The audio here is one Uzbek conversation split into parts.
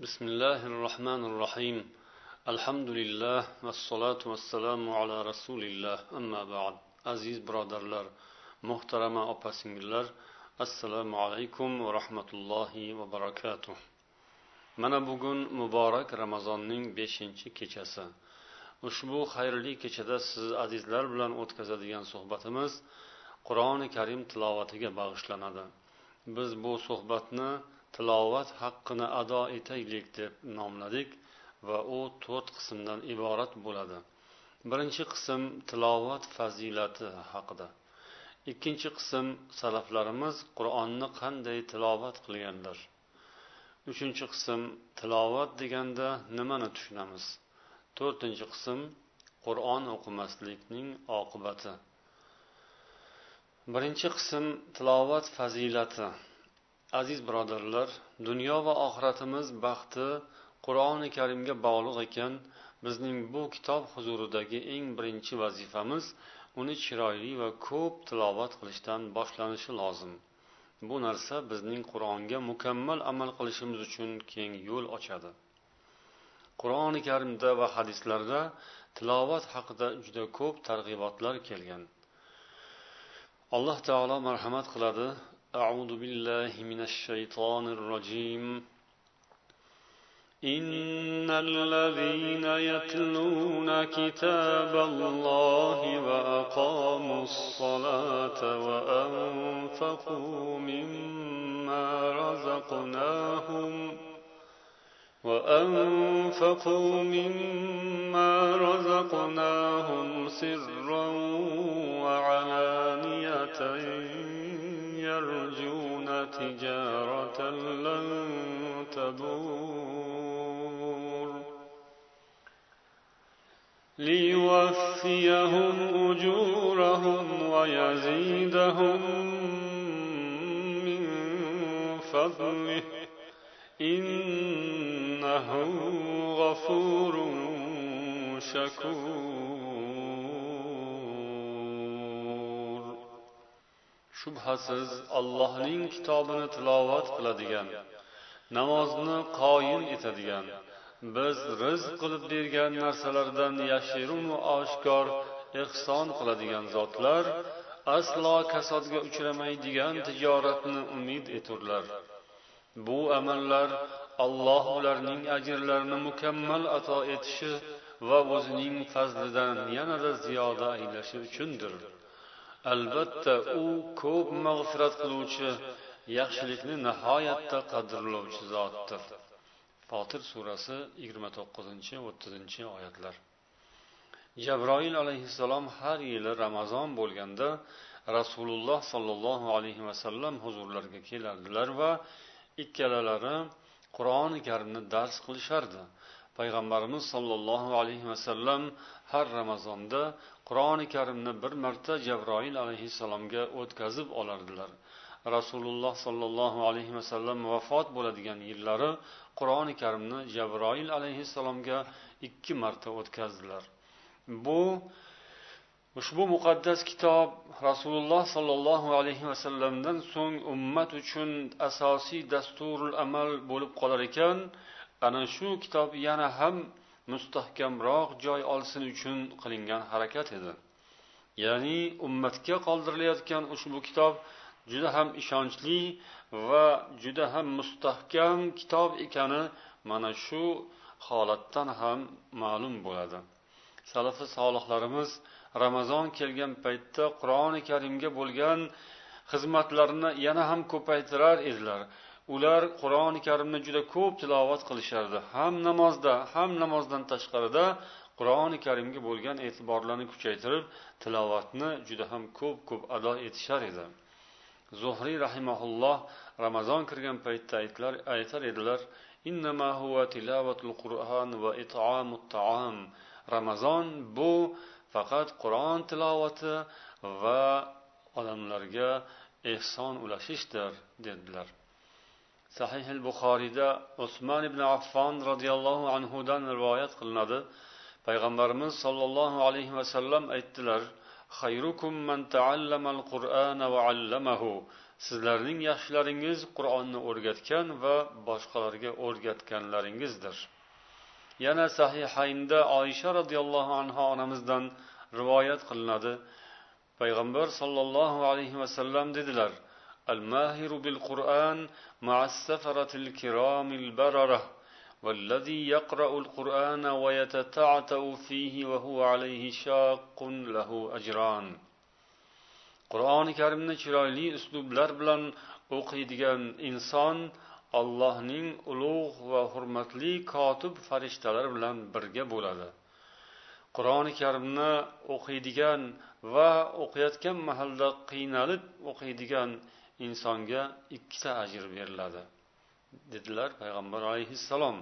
بسم الله الرحمن الرحيم الحمد لله والصلاة والسلام على رسول الله أما بعد aziz birodarlar muhtarama opa singillar assalomu alaykum va rahmatullohi va barakatuh mana bugun muborak ramazonning beshinchi kechasi ushbu xayrli kechada siz azizlar bilan o'tkazadigan suhbatimiz qur'oni karim tilovatiga bag'ishlanadi biz bu suhbatni tilovat haqqini ado etaylik deb nomladik va u to'rt qismdan iborat bo'ladi. Birinchi qism tilovat fazilati haqida. Ikkinchi qism salaflarimiz qur'onni qanday tilovat qilganlar? Uchinchi qism tilovat deganda nimani tushunamiz? To'rtinchi qism qur'on o'qimaslikning oqibati. Birinchi qism tilovat fazilati. Aziz birodarlar dunyo va oxiratimiz baxti qur'oni karimga bog'liq ekan. Bizning bu kitob huzuridagi eng birinchi vazifamiz uni chiroyli va ko'p tilovat qilishdan boshlanishi lozim. Bu narsa bizning qur'onga mukammal amal qilishimiz uchun keng yo'l ochadi. Qur'oni karimda va hadislarda tilovat haqida juda ko'p targ'ibotlar kelgan. Alloh taolo marhamat qiladi أعوذ بالله من الشيطان الرجيم. إن الذين يتلون كتاب الله وأقاموا الصلاة وأنفقوا مما رزقناهم وأنفقوا مما رزقناهم سرا وعلانية لن تبور. ليوفيهم أجورهم ويزيدهم من فضله. إنه غفور شكور. Shubhasiz allohning kitobini tilovat qiladigan namozni qoyim etadigan biz rizq qilib bergan narsalardan yashirunu oshkor ehson qiladigan zotlar aslo kasodga uchramaydigan tijoratni umid eturlar. Bu amallar alloh ularning ajrlarini mukammal ato etishi va o'zining fazlidan yanada ziyoda aylashi uchundir. Albatta u ko'p mag'firat qiluvchi yaxshilikni nihoyatda qadrlovchi zotdir. Fotir surasi yigirma to'qqizinchi o'ttizinchi oyatlar. Jabroil alayhissalom har yili ramazon bo'lganda rasululloh sollallohu alayhi vasallam huzurlariga kelardilar va ikkalalari qur'oni karimni dars qilishardi. Payg'ambarimiz sollallohu alayhi vasallam har ramazonda qur'oni karimni bir marta jabroil alayhissalomga o'tkazib olardilar. Rasululloh sollallohu alayhi vasallam vafot bo'ladigan yillari qur'oni karimni jabroil alayhissalomga ikki marta o'tkazdilar. Bu ushbu muqaddas kitob rasululloh sollallohu alayhi vasallamdan so'ng ummat uchun asosiy dasturul amal bo'lib qolar ekan. Ana shu kitob yana ham mustahkamroq joy olsin uchun qilingan harakat edi. Ya'ni ummatga qoldirilayotgan ushbu kitob juda ham ishonchli va juda ham mustahkam kitob ekani mana shu holatdan ham ma'lum bo'ladi. Salafi solihlarimiz ramazon kelgan paytda qur'oni karimga bo'lgan xizmatlarini yana ham ko'paytirar edilar. Ular qur'oni karimni juda ko'p tilovat qilishardi. Ham namozda ham namozdan tashqarida qur'oni karimga bo'lgan e'tiborlarini kuchaytirib tilovatni juda ham ko'p ko'p ado etishar edi. Zuhriy rahimaulloh ramazon kirgan paytda aytar edilar ramazon bu faqat qur'on tilovati va odamlarga ehson ulashishdir dedilar. Sahih buxoriyda usmon ibn affon roziyallohu anhudan rivoyat qilinadi. Payg'ambarimiz sollallohu alayhi vasallam aytdilar sizlarning yaxshilaringiz qur'onni o'rgatgan va boshqalarga o'rgatganlaringizdir. Yana sahihaynda oysha roziyallohu anhu onamizdan rivoyat qilinadi. Payg'ambar sollallohu alayhi vasallam dedilar الماهر بالقرآن مع السفرة الكرام البررة والذي يقرأ القرآن ويتتعتع فيه وهو عليه شاق له أجران qur'oni karimni chiroyli uslublar bilan o'qiydigan inson allohning ulug' va hurmatli kotib farishtalar bilan birga bo'ladi qur'oni karimni o'qiydigan va o'qiyotgan mahalda qiynalib o'qiydigan insonga ikkita ajr beriladi dedilar payg'ambar alayhissalom.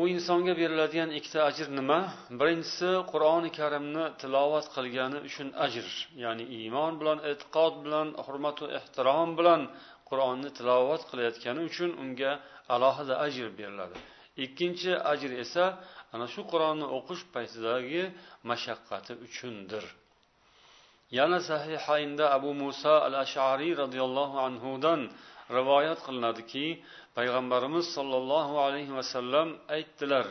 U insonga beriladigan ikkita ajr nima? Birinchisi qur'oni karimni tilovat qilgani uchun ajr ya'ni iymon bilan e'tiqod bilan hurmatu ehtirom bilan qur'onni tilovat qilayotgani uchun unga alohida ajr beriladi. Ikkinchi ajr esa ana shu qur'onni o'qish paytidagi mashaqqati uchundir. yana sahihaynda abu muso al ashariy roziyallohu anhudan rivoyat qilinadiki payg'ambarimiz sollallohu alayhi vasallam aytdilar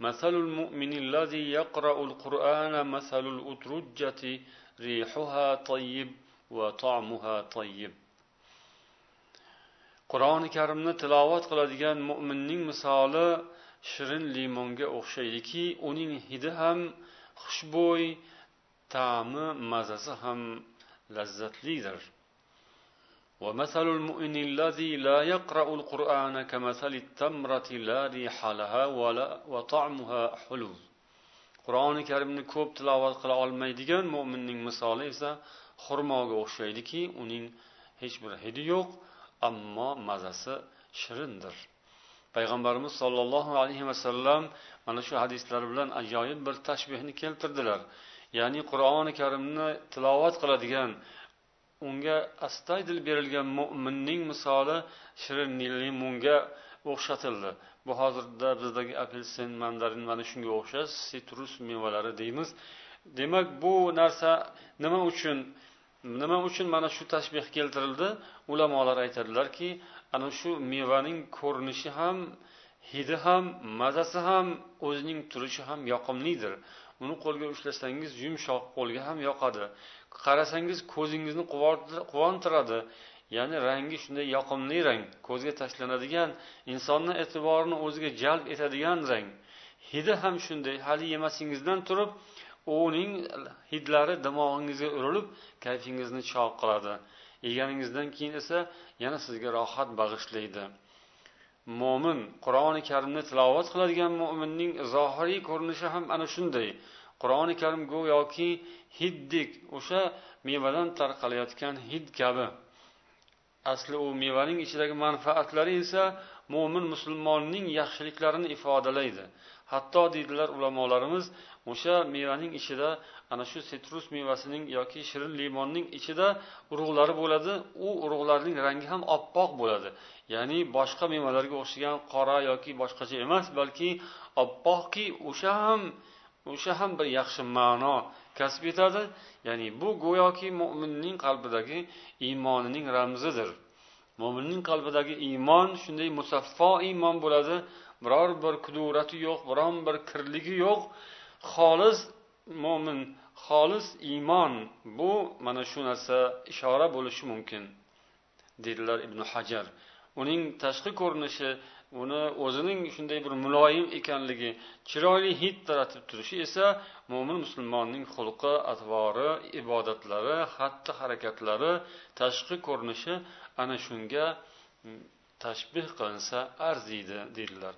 مثل المؤمن الذي يقرأ القرآن مثل الأترجة ريحها طيب وطعمها طيب qur'oni karimni tilovat qiladigan mo'minning misoli shirin limonga o'xshaydiki uning hidi ham xushbo'y ta'mi mazasi ham lazzatlidir ومثل المؤمن الذي لا يقرأ القرآن كمثل التمرة لا ريح لها ولا وطعمها حلو qur'oni karimni ko'p tilovat qila olmaydigan mo'minning misoli esa xurmoga o'xshaydiki uning hech bir hidi yo'q ammo mazasi shirindir payg'ambarimiz sollallohu alayhi vasallam mana shu hadislar bilan ajoyib bir tashbehni keltirdilar Ya'ni qur'oni karimni tilovat qiladigan unga astaydil berilgan mo'minning misoli shirin limonga o'xshatildi. Bu hozirda bizdagi apelsin mandarin mana shunga o'xshash sitrus mevalari deymiz. Demak bu narsa nima uchun nima uchun mana shu tashbeh keltirildi? Ulamolar aytadilarki ana shu mevaning ko'rinishi ham hidi ham mazasi ham o'zining turishi ham yoqimlidir. Uni qo'lga ushlasangiz yumshoq qo'lga ham yoqadi. Qarasangiz ko'zingizni quvontiradi. Ya'ni rangi shunday yoqimli rang ko'zga tashlanadigan insonni e'tiborini o'ziga jalb etadigan rang. Hidi ham shunday hali yemasingizdan turib uning hidlari dimog'ingizga urilib kayfingizni chog' qiladi. Yeganingizdan keyin esa yana sizga rohat bag'ishlaydi. Mo'min qur'oni karimni tilovat qiladigan mo'minning zohiriy ko'rinishi ham ana shunday. Qur'oni karim go'yoki hiddek o'sha mevadan tarqalayotgan hid kabi. Asli u mevaning ichidagi manfaatlari esa mo'min musulmonning yaxshiliklarini ifodalaydi. Hatto deydilar ulamolarimiz o'sha mevaning ichida ana shu sitrus mevasining yoki shirin limonning ichida urug'lari bo'ladi. U urug'larning rangi ham oppoq bo'ladi. Ya'ni boshqa mevalarga o'xshagan qora yoki boshqacha emas balki oppoqki o'sha ham o'sha ham bir yaxshi ma'no kasb etadi. Ya'ni bu go'yoki mo'minning qalbidagi iymonining ramzidir. Mo'minning qalbidagi iymon shunday musaffo iymon bo'ladi. Biror bir kudurati yo'q biron bir kirligi yo'q. Xolis mo'min xolis iymon bu mana shu narsa ishora bo'lishi mumkin dedilar ibn hajar. Uning tashqi ko'rinishi uni o'zining shunday bir muloyim ekanligi chiroyli hid taratib turishi esa mo'min musulmonning xulqi atvori ibodatlari xatti harakatlari tashqi ko'rinishi ana shunga tashbih qilinsa arziydi dedilar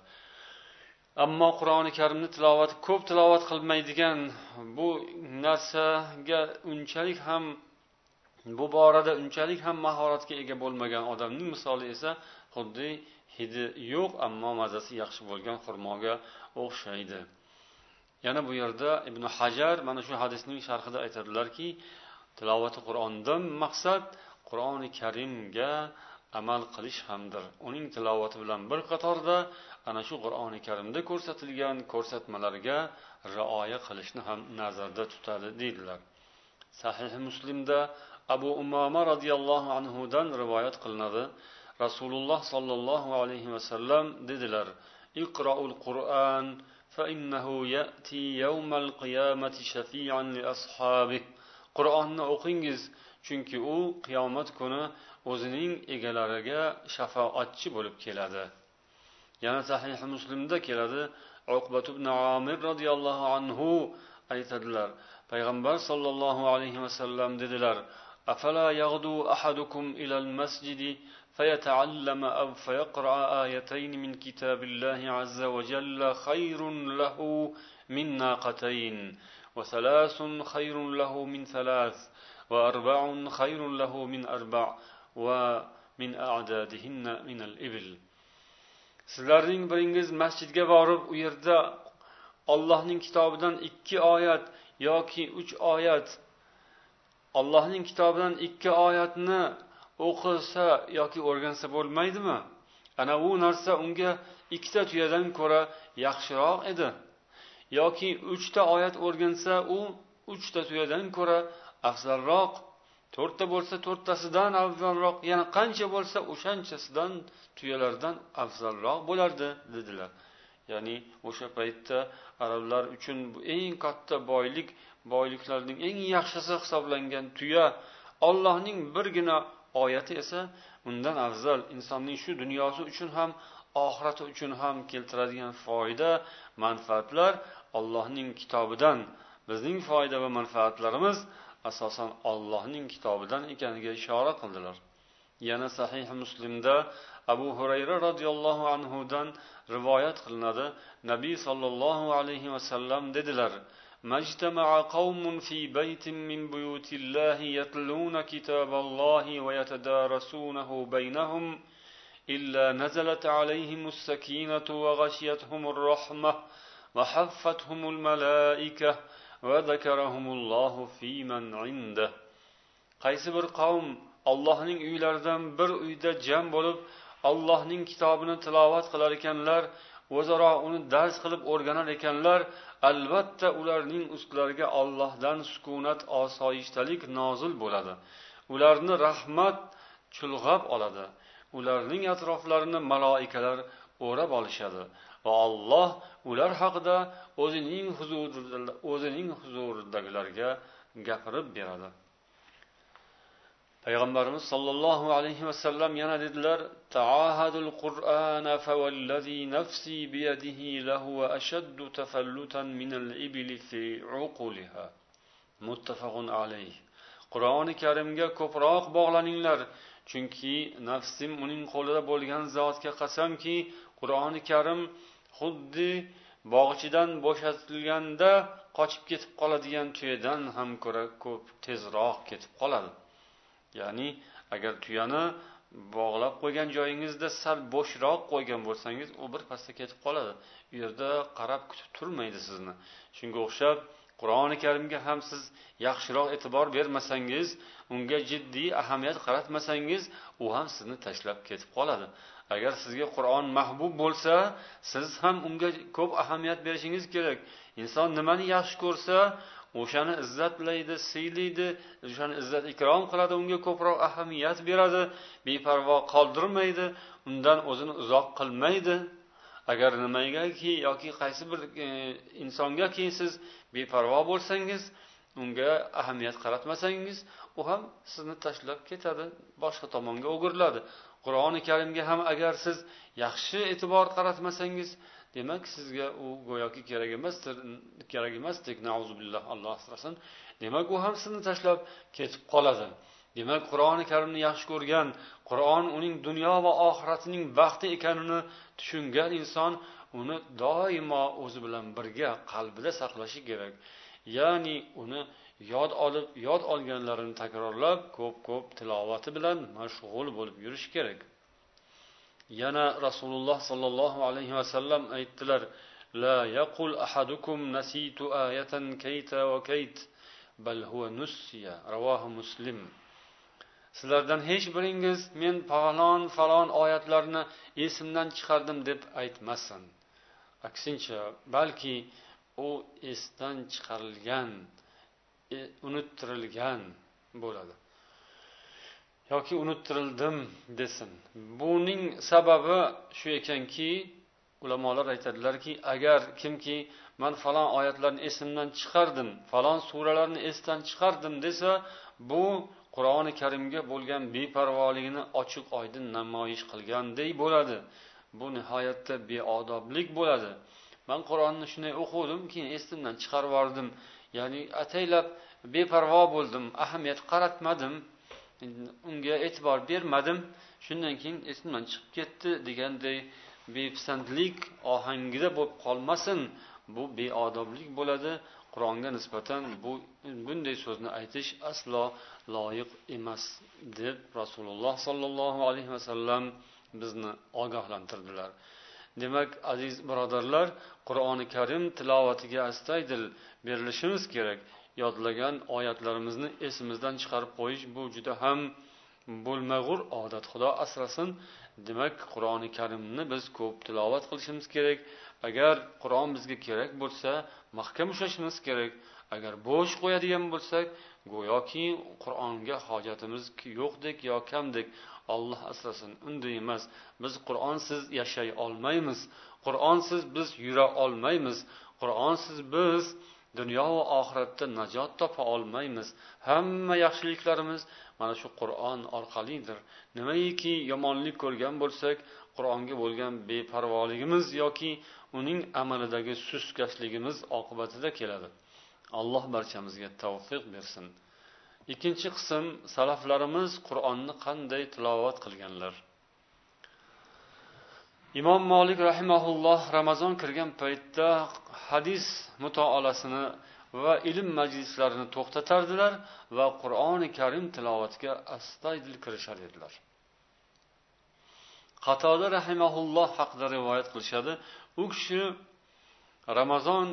ammo qur'oni karimni tilovati ko'p tilovat qilmaydigan bu narsaga unchalik ham bu borada unchalik ham mahoratga ega bo'lmagan odamning misoli esa xuddi hidi yo'q ammo mazasi yaxshi bo'lgan xurmoga o'xshaydi. Yana bu yerda ibn hajar mana shu hadisning sharhida aytadilarki tilovati qur'ondan maqsad qur'oni karimga amal qilish hamdir uning tilovati bilan bir qatorda ana shu qur'oni karimda ko'rsatilgan ko'rsatmalarga rioya qilishni ham nazarda tutadi deydilar sahih muslimda abu umoma roziyallohu anhudan rivoyat qilinadi rasululloh sollallohu alayhi vasallam dedilar iqroul qur'an فإنه يأتي يوم القيامة شفيعا لأصحابه qur'onni o'qingiz chunki u qiyomat kuni o'zining egalariga shafoatchi bo'lib keladi yana sahih muslimda keladi uqbat ibn amir roziyallohu anhu aytadilar payg'ambar sollallohu alayhi vasallam dedilar أفلا يغدو أحدكم إلى المسجد فيتعلم أو فيقرأ آيتين من كتاب الله عز وجل خير له من ناقتين وثلاث خير له من ثلاث وأربع خير له من أربع ومن أعدادهن من الإبل sizlarning biringiz masjidga borib u yerda ollohning kitobidan ikki oyat yoki uch oyat ollohning kitobidan ikki oyatni o'qisa yoki o'rgansa bo'lmaydimi ana u narsa unga ikkita tuyadan ko'ra yaxshiroq edi yoki uchta oyat o'rgansa u uchta tuyadan ko'ra afzalroq to'rtta bo'lsa to'rttasidan afzalroq yana qancha bo'lsa o'shanchasidan tuyalardan afzalroq bo'lardi dedilar. Ya'ni o'sha paytda arablar uchun bu eng katta boylik boyliklarning eng yaxshisi hisoblangan tuya ollohning birgina oyati esa undan afzal insonning shu dunyosi uchun ham oxirati uchun ham keltiradigan foyda manfaatlar ollohning kitobidan. Bizning foyda va manfaatlarimiz asosan ollohning kitobidan ekaniga ishora qildilar yana sahih muslimda abu hurayra roziyallohu anhudan rivoyat qilinadi nabiy sollallohu alayhi vasallam dedilar ما اجتمع قوم في بيت من بيوت الله يتلون كتاب الله ويتدارسونه بينهم إلا نزلت عليهم السكينة وغشيتهم الرحمة وحفتهم الملائكة qaysi bir qavm allohning uylaridan bir uyda jam bo'lib allohning kitobini tilovat qilar ekanlar o'zaro uni dars qilib o'rganar ekanlar albatta ularning ustlariga ollohdan sukunat osoyishtalik nozil bo'ladi. Ularni rahmat chulg'ab oladi. Ularning atroflarini maloikalar o'rab olishadi. Va olloh ular haqida o'zining huzurida o'zining huzuridagilarga gapirib beradi. Payg'ambarimiz sollallohu alayhi vasallam yana dedilar taahadul qur'ana favallazi nafsi biyadihi lahu ashaddu tafallutan min al-ibli fi uquliha. Muttafaqun alayh. Qur'oni karimga ko'proq bog'laninglar chunki nafsim uning qo'lida bo'lgan zotga qasamki qur'oni karim xuddi bog'chidan bo'shatilganda qochib ketib qoladigan tuyadan ham ko'ra ko'p tezroq ketib qoladi. Ya'ni agar tuyani bog'lab qo'ygan joyingizda sal bo'shroq qo'ygan bo'lsangiz u birpasda ketib qoladi. U yerda qarab kutib turmaydi sizni. Shunga o'xshab qur'oni karimga ham siz yaxshiroq e'tibor bermasangiz unga jiddiy ahamiyat qaratmasangiz u ham sizni tashlab ketib qoladi. Agar sizga qur'on mahbub bo'lsa siz ham unga ko'p ahamiyat berishingiz kerak. Inson nimani yaxshi ko'rsa o'shani izzatlaydi siylaydi o'shani izzat ikrom qiladi unga ko'proq ahamiyat beradi. Beparvo qoldirmaydi undan o'zini uzoq qilmaydi. Agar nimagaki yoki qaysi bir e, insongaki siz beparvo bo'lsangiz unga ahamiyat qaratmasangiz u ham sizni tashlab ketadi boshqa tomonga o'giriladi. Qur'oni karimga ham agar siz yaxshi e'tibor qaratmasangiz demak sizga u go'yoki kerak emasdir kerak emasdek nauzubillah alloh asrasin. Demak u ham sizni tashlab ketib qoladi. Demak qur'oni karimni yaxshi ko'rgan qur'on uning dunyo va oxiratining baxti ekanini tushungan inson uni doimo o'zi bilan birga qalbida saqlashi kerak. Ya'ni uni yod olib yod olganlarini takrorlab ko'p ko'p tilovati bilan mashg'ul bo'lib yurish kerak yana rasululloh sollallohu alayhi vasallam aytdilar لا يقول أحدكم نسيت آية كيت وكيت بل هو نسي رواه مسلم sizlardan hech biringiz men falon falon oyatlarni esimdan chiqardim deb aytmasin aksincha balki u esdan chiqarilgan e, unuttirilgan bo'ladi. Yoki unuttirildim desin. Buning sababi shu ekanki ulamolar aytadilarki agar kimki man falon oyatlarni esimdan chiqardim falon suralarni esdan chiqardim desa bu qur'oni karimga bo'lgan beparvoligini ochiq oydin namoyish qilgandek bo'ladi. Bu nihoyatda beodoblik bo'ladi. Man qur'onni shunday o'qidim keyin esimdan chiqarib yubordim. Ya'ni ataylab beparvo bo'ldim ahamiyat qaratmadim unga e'tibor bermadim. Shundan keyin esimdan chiqib ketdi deganday bepisandlik ohangida bo'lib qolmasin bu beodoblik bo'ladi. Qur'onga nisbatan bu bunday so'zni aytish aslo loyiq emas deb rasululloh sollallohu alayhi vasallam bizni ogohlantirdilar. Demak aziz birodarlar qur'oni karim tilovatiga astaydil berilishimiz kerak. Yodlagan oyatlarimizni esimizdan chiqarib qo'yish bu juda ham bo'lmag'ur odat. Xudo asrasin demak qur'oni karimni biz ko'p tilovat qilishimiz kerak. Agar qur'on bizga kerak bo'lsa mahkam ushlashimiz kerak. Agar bo'sh qo'yadigan bo'lsak go'yoki qur'onga hojatimiz yo'qdek yo kamdek olloh asrasin unday emas. Biz qur'onsiz yashay olmaymiz. Qur'onsiz biz yura olmaymiz. Qur'onsiz biz dunyo va oxiratda najot topa olmaymiz. Hamma yaxshiliklarimiz mana shu qur'on orqalidir. Nimaiki yomonlik ko'rgan bo'lsak qur'onga bo'lgan beparvoligimiz yoki uning amalidagi sustkashligimiz oqibatida keladi. Alloh barchamizga tavfiq bersin. Ikkinchi qism salaflarimiz qur'onni qanday tilovat qilganlar. Imom molik rahimaulloh ramazon kirgan paytda hadis mutoolasini va ilm majlislarini to'xtatardilar va qur'oni karim tilovatiga astaydil kirishar edilar. Qatoda rahimaulloh haqida rivoyat qilishadi. U kishi ramazon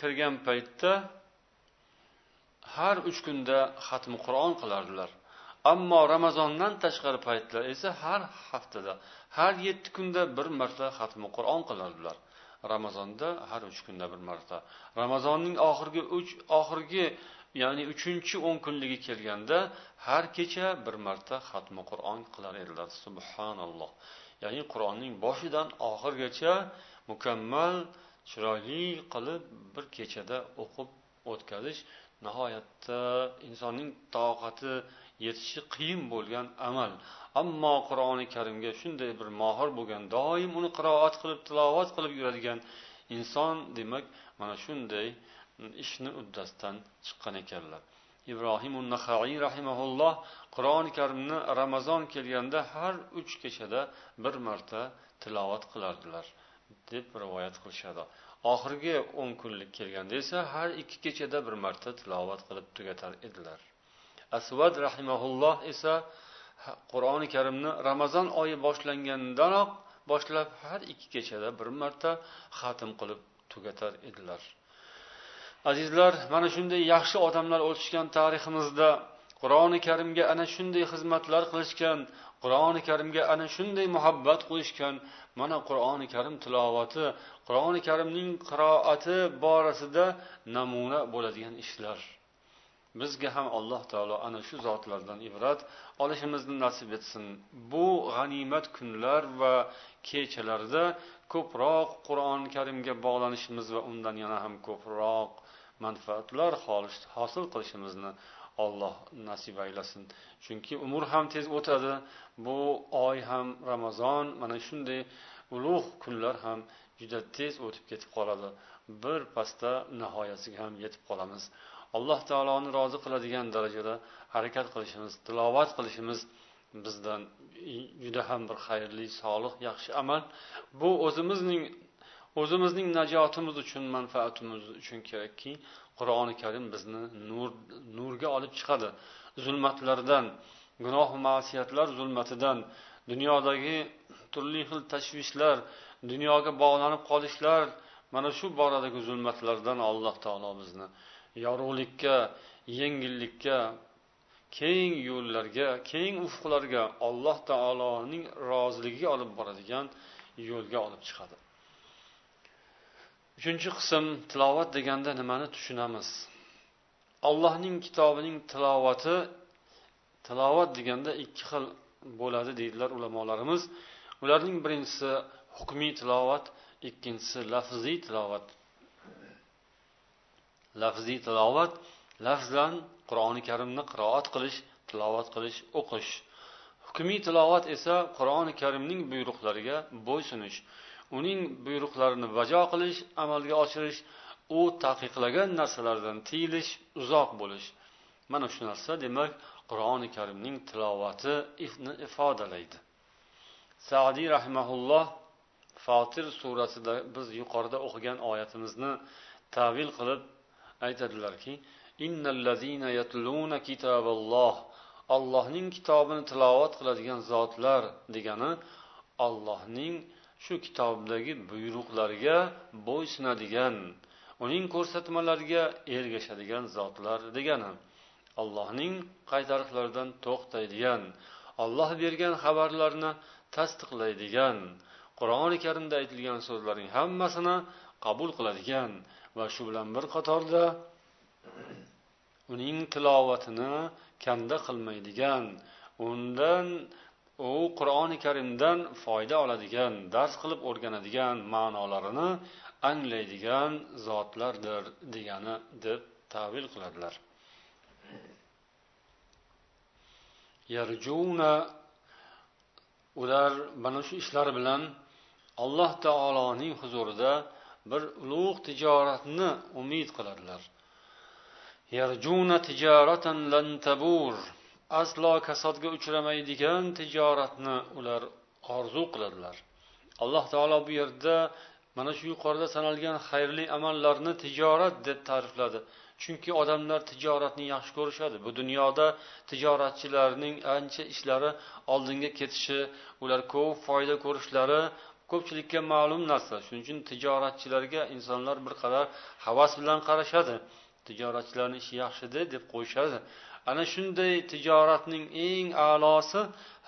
kirgan paytda har uch kunda xatmi qur'on qilardilar. Ammo ramazondan tashqari paytlar esa har haftada har yetti kunda bir marta xatmi qur'on qilardilar. Ramazonda har uch kunda bir marta. Ramazonning oxirgi uch oxirgi ya'ni uchinchi o'n kunligi kelganda har kecha bir marta xatmi qur'on qilar edilar. Subhanalloh. Ya'ni qur'onning boshidan oxirigacha mukammal chiroyli qilib bir kechada o'qib o'tkazish nihoyatda insonning toqati yetishi qiyin bo'lgan amal. Ammo qur'oni karimga shunday bir mohir bo'lgan doim uni qiroat qilib tilovat qilib yuradigan inson demak mana shunday mm, ishni uddasidan chiqqan ekanlar. Ibrohim nahaiy rahimaulloh qur'oni karimni ramazon kelganda har uch kechada bir marta tilovat qilardilar deb rivoyat qilishadi. Oxirgi o'n kunlik kelganda esa har ikki kechada bir marta tilovat qilib tugatar edilar. Asvad rahimaulloh esa qur'oni karimni ramazon oyi boshlangandanoq boshlab har ikki kechada bir marta xatm qilib tugatar edilar. Azizlar mana shunday yaxshi odamlar o'tishgan tariximizda qur'oni karimga ana shunday xizmatlar qilishgan qur'oni karimga ana shunday muhabbat qo'yishgan mana qur'oni karim tilovati qur'oni karimning qiroati borasida namuna bo'ladigan ishlar. Bizga ham alloh taolo ana shu zotlardan ibrat olishimizni nasib etsin. Bu g'animat kunlar va kechalarda ko'proq qur'oni karimga bog'lanishimiz va undan yana ham ko'proq manfaatlar hosil qilishimizni olloh nasib aylasin. Chunki umr ham tez o'tadi bu oy ham ramazon mana shunday ulug' kunlar ham juda tez o'tib ketib qoladi. Bir pasda nihoyasiga ham yetib qolamiz. Alloh taoloni rozi qiladigan darajada harakat qilishimiz tilovat qilishimiz bizdan juda ham bir xayrli solih yaxshi amal. Bu o'zimizning o'zimizning najotimiz uchun manfaatimiz uchun kerakki qur'oni karim bizni nur nurga olib chiqadi. Zulmatlardan gunoh masiyatlar zulmatidan dunyodagi turli xil tashvishlar dunyoga bog'lanib qolishlar mana shu boradagi zulmatlardan alloh taolo bizni yorug'likka yengillikka keng yo'llarga keng ufqlarga alloh taoloning roziligiga olib boradigan yo'lga olib chiqadi. Uchinchi qism tilovat deganda nimani tushunamiz? Allohning kitobining tilovati tilovat deganda ikki xil bo'ladi deydilar ulamolarimiz. Ularning birinchisi hukmiy tilovat ikkinchisi lafziy tilovat. Lafziy tilovat lafzan qur'oni karimni qiroat qilish tilovat qilish o'qish. Hukmiy tilovat esa qur'oni karimning buyruqlariga bo'ysunish uning buyruqlarini bajo qilish amalga oshirish u taqiqlagan narsalardan tiyilish uzoq bo'lish. Mana shu narsa demak qur'oni karimning tilovati ifodalaydi. Sadiy rahimaulloh fotir surasida biz yuqorida o'qigan oyatimizni tavil qilib aytadilarki ollohning kitobini tilovat qiladigan zotlar degani ollohning shu kitobdagi buyruqlarga bo'ysunadigan uning ko'rsatmalariga ergashadigan zotlar degani allohning qaytariqlaridan to'xtaydigan olloh bergan xabarlarni tasdiqlaydigan qur'oni karimda aytilgan so'zlarning hammasini qabul qiladigan va shu bilan bir qatorda uning tilovatini kanda qilmaydigan undan u qur'oni karimdan foyda oladigan dars qilib o'rganadigan ma'nolarini anglaydigan zotlardir degani deb tavil qiladilar. Yarjuna ular mana shu ishlari bilan alloh taoloning huzurida bir ulug' tijoratni umid qiladilar. Yarjuna tijaratan lan tabur. Aslo kasodga uchramaydigan tijoratni ular orzu qiladilar. Alloh taolo bu yerda mana shu yuqorida sanalgan xayrli amallarni tijorat deb ta'rifladi. Chunki odamlar tijoratni yaxshi ko'rishadi. Bu dunyoda tijoratchilarning ancha ishlari oldinga ketishi ular ko'p foyda ko'rishlari ko'pchilikka ma'lum narsa. Shuning uchun tijoratchilarga insonlar bir qadar havas bilan qarashadi. Tijoratchilarni ishi yaxshida deb qo'yishadi. Ana shunday tijoratning eng a'losi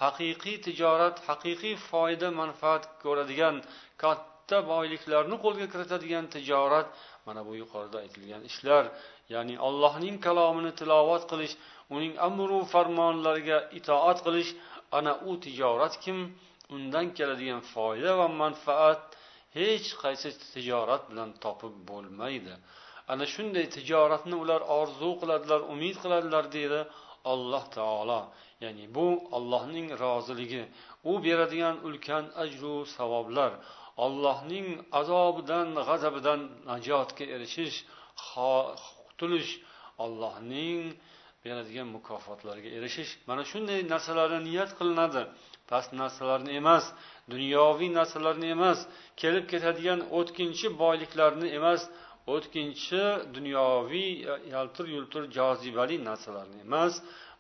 haqiqiy tijorat haqiqiy foyda manfaat ko'radigan katta boyliklarni qo'lga kiritadigan tijorat mana bu yuqorida aytilgan ishlar. Ya'ni allohning kalomini tilovat qilish uning amru farmonlariga itoat qilish ana u tijorat kim? Undan keladigan foyda va manfaat hech qaysi tijorat bilan topib bo'lmaydi. Ana shunday tijoratni ular orzu qiladilar umid qiladilar deydi alloh taolo. Ya'ni bu allohning roziligi. U beradigan ulkan ajru savoblar allohning azobidan g'azabidan najotga erishish qutulish allohning beradigan mukofotlarga erishish. Mana shunday narsalarni niyat qilinadi. Past narsalarni emas dunyoviy narsalarni emas kelib ketadigan o'tkinchi boyliklarni emas o'tkinchi dunyoviy e, yaltir yultir jozibali narsalarni emas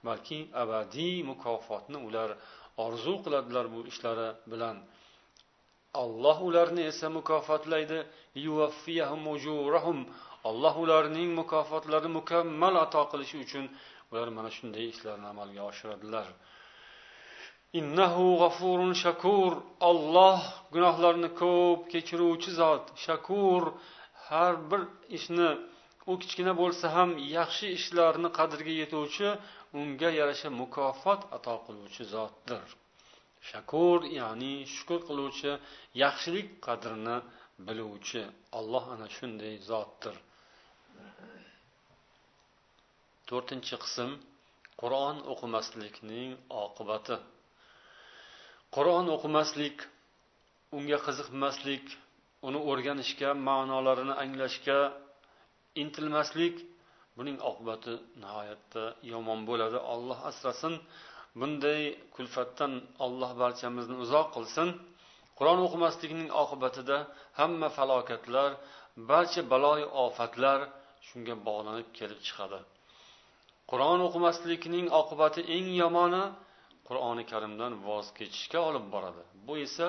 balki abadiy mukofotni ular orzu qiladilar bu ishlari bilan. Alloh ularni esa mukofotlaydi. Alloh ularning mukofotlarini mukammal ato qilishi uchun ular mana shunday ishlarni amalga oshiradilar. Innahu g'afurun shakur. Olloh gunohlarni ko'p kechiruvchi zot shakur. Har bir ishni u kichkina bo'lsa ham yaxshi ishlarni qadriga yetuvchi unga yarasha mukofot ato qiluvchi zotdir. Shakur ya'ni shukur qiluvchi yaxshilik qadrini biluvchi olloh ana shunday zotdir. To'rtinchi qism qur'on o'qimaslikning oqibati. Qur'on o'qimaslik unga qiziqmaslik uni o'rganishga ma'nolarini anglashga intilmaslik buning oqibati nihoyatda yomon bo'ladi. Olloh asrasin bunday kulfatdan olloh barchamizni uzoq qilsin. Qur'on o'qimaslikning oqibatida hamma falokatlar barcha baloyi ofatlar shunga bog'lanib kelib chiqadi. Qur'on o'qimaslikning oqibati eng yomoni qur'oni karimdan voz kechishga olib boradi. Bu esa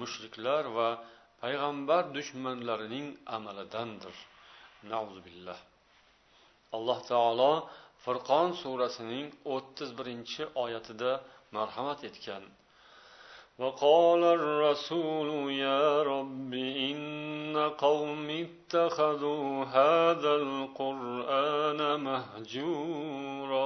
mushriklar va payg'ambar dushmanlarining amalidandir billah alloh taolo furqon surasining o'ttiz birinchi oyatida marhamat etgan وقال الرسول يا رب إن قوم اتخذوا هذا القرآن مهجورا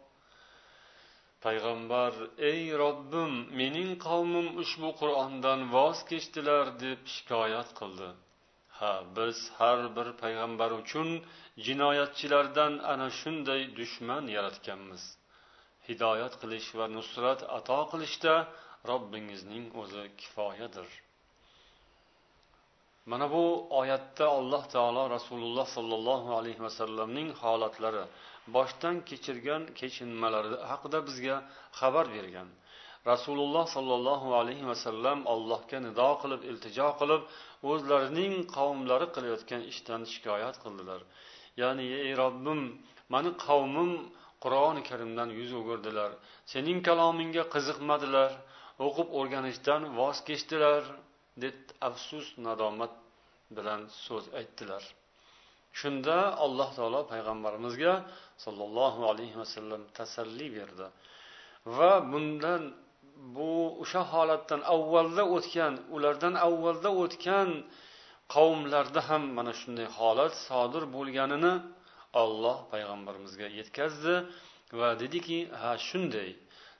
Payg'ambar ey robbim mening qavmim ushbu qur'ondan voz kechdilar deb shikoyat qildi. Ha biz har bir payg'ambar uchun jinoyatchilardan ana shunday dushman yaratganmiz. Hidoyat qilish va nusrat ato qilishda robbingizning o'zi kifoyadir. Mana bu oyatda alloh taolo rasululloh sollallohu alayhi vasallamning holatlari boshdan kechirgan kechinmalari haqida bizga xabar bergan. Rasululloh sollallohu alayhi vasallam allohga nido qilib iltijo qilib o'zlarining qavmlari qilayotgan ishdan shikoyat qildilar. Ya'ni ey robbim mani qavmim qur'oni karimdan yuz o'girdilar. Sening kalomingga qiziqmadilar. O'qib o'rganishdan voz kechdilar deb afsus nadomat bilan so'z aytdilar. Shunda alloh taolo payg'ambarimizga sollallohu alayhi vasallam tasalli berdi. Va bundan bu o'sha holatdan avvalda o'tgan ulardan avvalda o'tgan qavmlarda ham mana shunday holat sodir bo'lganini olloh payg'ambarimizga yetkazdi va dediki ha shunday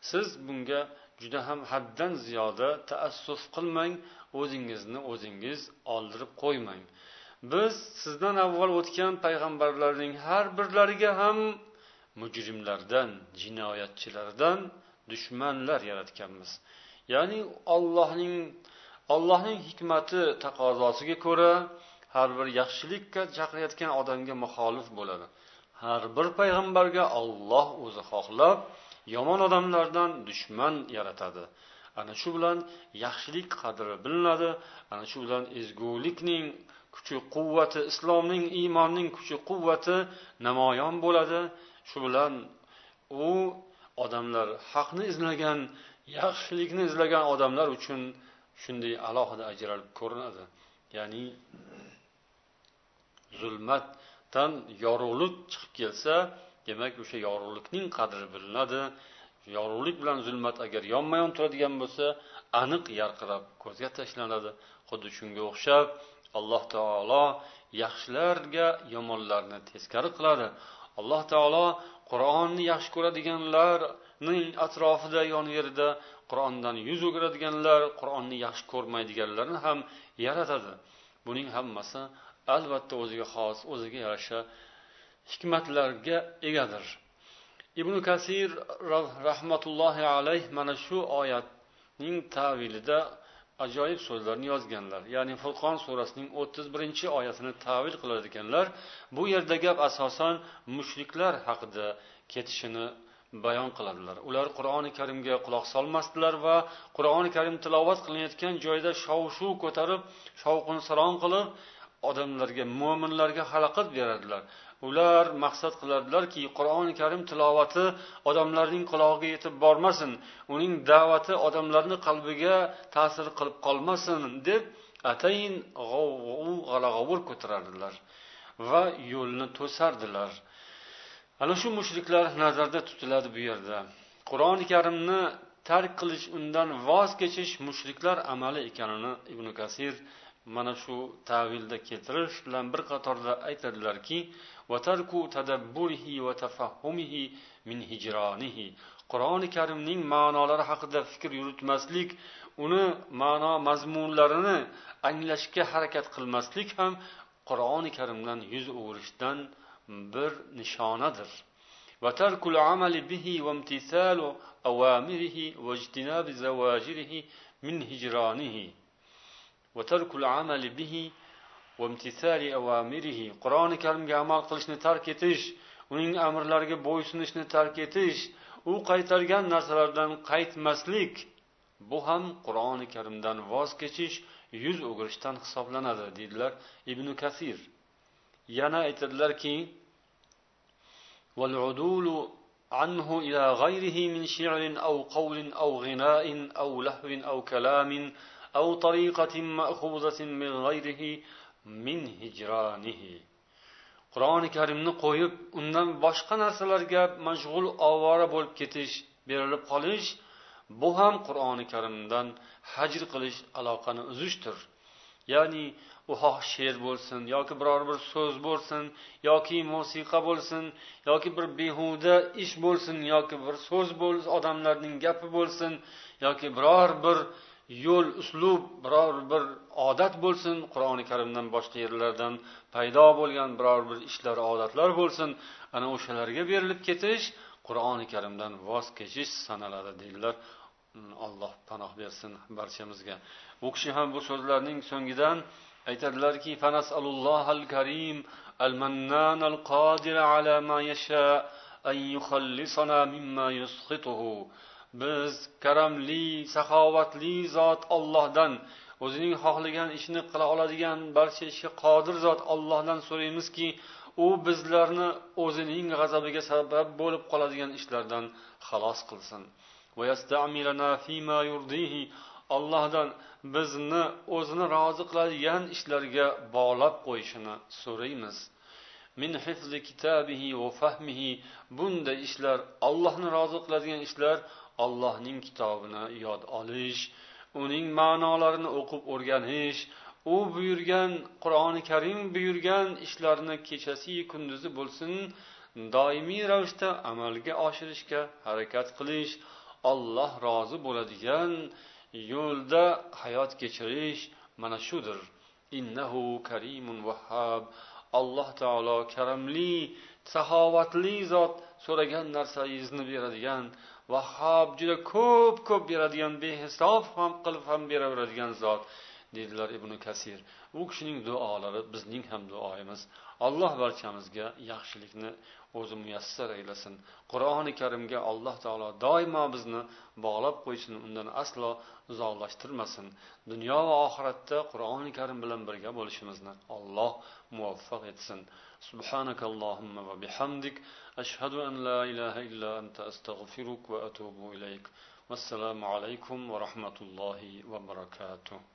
siz bunga juda ham haddan ziyoda taassuf qilmang o'zingizni o'zingiz oldirib qo'ymang. Biz sizdan avval o'tgan payg'ambarlarning har birlariga ham mujrimlardan jinoyatchilardan dushmanlar yaratganmiz. Ya'ni ollohning allohning hikmati taqozosiga ko'ra har bir yaxshilikka chaqirayotgan odamga muxolif bo'ladi. Har bir payg'ambarga olloh o'zi xohlab yomon odamlardan dushman yaratadi. Ana shu bilan yaxshilik qadri bilinadi. Ana shu bilan ezgulikning kuchi quvvati islomning iymonning kuchi quvvati namoyon bo'ladi. Shu bilan u odamlar haqni izlagan yaxshilikni izlagan odamlar uchun shunday alohida ajralib ko'rinadi. Ya'ni zulmatdan yorug'lik chiqib kelsa demak o'sha yorug'likning qadri bilinadi. Yorug'lik bilan zulmat agar yonma yon turadigan bo'lsa aniq yarqirab ko'zga tashlanadi. Xuddi shunga o'xshab alloh taolo yaxshilarga yomonlarni teskari qiladi. Alloh taolo qur'onni yaxshi ko'radiganlarning atrofida yon yerida qur'ondan yuz o'giradiganlar qur'onni yaxshi ko'rmaydiganlarni ham yaratadi. Buning hammasi albatta o'ziga xos o'ziga yarasha hikmatlarga egadir. Ibn kasir rahmatullohi alayh mana shu oyatning tavilida ajoyib so'zlarni yozganlar. Ya'ni furqon surasining o'ttiz birinchi oyatini tavil qilar ekanlar bu yerda gap asosan mushriklar haqida ketishini bayon qiladilar. Ular qur'oni karimga quloq solmasdilar va qur'oni karim tilovat qilinayotgan joyda shov shuv ko'tarib shovqin suron qilib odamlarga mo'minlarga xalaqit beradilar. Ular maqsad qiladilarki qur'oni karim tilovati odamlarning qulog'iga yetib bormasin uning da'vati odamlarni qalbiga ta'sir qilib qolmasin deb atayin g'alag'ovur ko'tarardilar va yo'lni to'sardilar. Ana shu mushriklar nazarda tutiladi bu yerda. Qur'oni karimni tark qilish undan voz kechish mushriklar amali ekanini ibn kasir mana shu tavilda keltirish bilan bir qatorda aytadilarki qur'oni karimning ma'nolari haqida fikr yuritmaslik uni ma'no mazmunlarini anglashga harakat qilmaslik ham qur'oni karimdan yuz o'girishdan bir nishonadir وترك العمل به وامتثال أوامره واجتناب زواجره من هجرانه وترك العمل به qur'oni karimga amal qilishni tark etish uning amrlariga bo'ysunishni tark etish u qaytargan narsalardan qaytmaslik bu ham qur'oni karimdan voz kechish yuz o'girishdan hisoblanadi deydilar ibn kasir yana aytadilarki عنه إلى غيره من شعر أو قول أو غناء أو لهو أو كلام أو طريقة مأخوذة من غيره min hijronihi. Qur'oni karimni qo'yib undan boshqa narsalarga mashg'ul ovora bo'lib ketish berilib qolish bu ham qur'oni karimdan hajr qilish aloqani uzishdir. Ya'ni u xoh she'r bo'lsin yoki biror bir so'z bo'lsin yoki musiqa bo'lsin yoki bir behuda ish bo'lsin yoki bir so'z bo'lsin odamlarning gapi bo'lsin yoki biror bir yo'l uslub biror bir odat bo'lsin qur'oni karimdan boshqa yerlardan paydo bo'lgan biror bir ishlar odatlar bo'lsin ana o'shalarga berilib ketish qur'oni karimdan voz kechish sanaladi deydilar mm, alloh panoh bersin barchamizga. U kishi ham bu so'zlarning so'ngidan aytadilarki al karim al mannan al qodir ala ma yasha an yukhallisana mimma yusqituhu biz karamli saxovatli zot ollohdan o'zining xohlagan ishini qila oladigan barcha ishga qodir zot ollohdan so'raymizki u bizlarni o'zining g'azabiga sabab bo'lib qoladigan ishlardan xalos qilsin. Ollohdan bizni o'zini rozi qiladigan ishlarga bog'lab qo'yishini so'raymiz. Min hifzi kitabihi va fahmihi. Bunday ishlar ollohni rozi qiladigan ishlar ollohning kitobini yod olish uning ma'nolarini o'qib o'rganish u buyurgan qur'oni karim buyurgan ishlarni kechasi kunduzi bo'lsin doimiy ravishda amalga oshirishga harakat qilish olloh rozi bo'ladigan yo'lda hayot kechirish mana shudir. Innahu karimun vahhab alloh taolo karamli saxovatli zot so'ragan narsangizni beradigan vahhob juda ko'p ko'p beradigan behisob ham qilib ham beraveradigan zot dedilar ibn kasir. U kishining duolari bizning ham duoyimiz alloh barchamizga yaxshilikni o'zi muyassar aylasin qur'oni karimga alloh taolo doimo bizni bog'lab qo'ysin undan aslo uzoqlashtirmasin dunyo va oxiratda qur'oni karim bilan birga bo'lishimizni alloh muvaffaq etsin سبحانك اللهم وبحمدك أشهد أن لا إله إلا أنت أستغفرك وأتوب إليك والسلام عليكم ورحمة الله وبركاته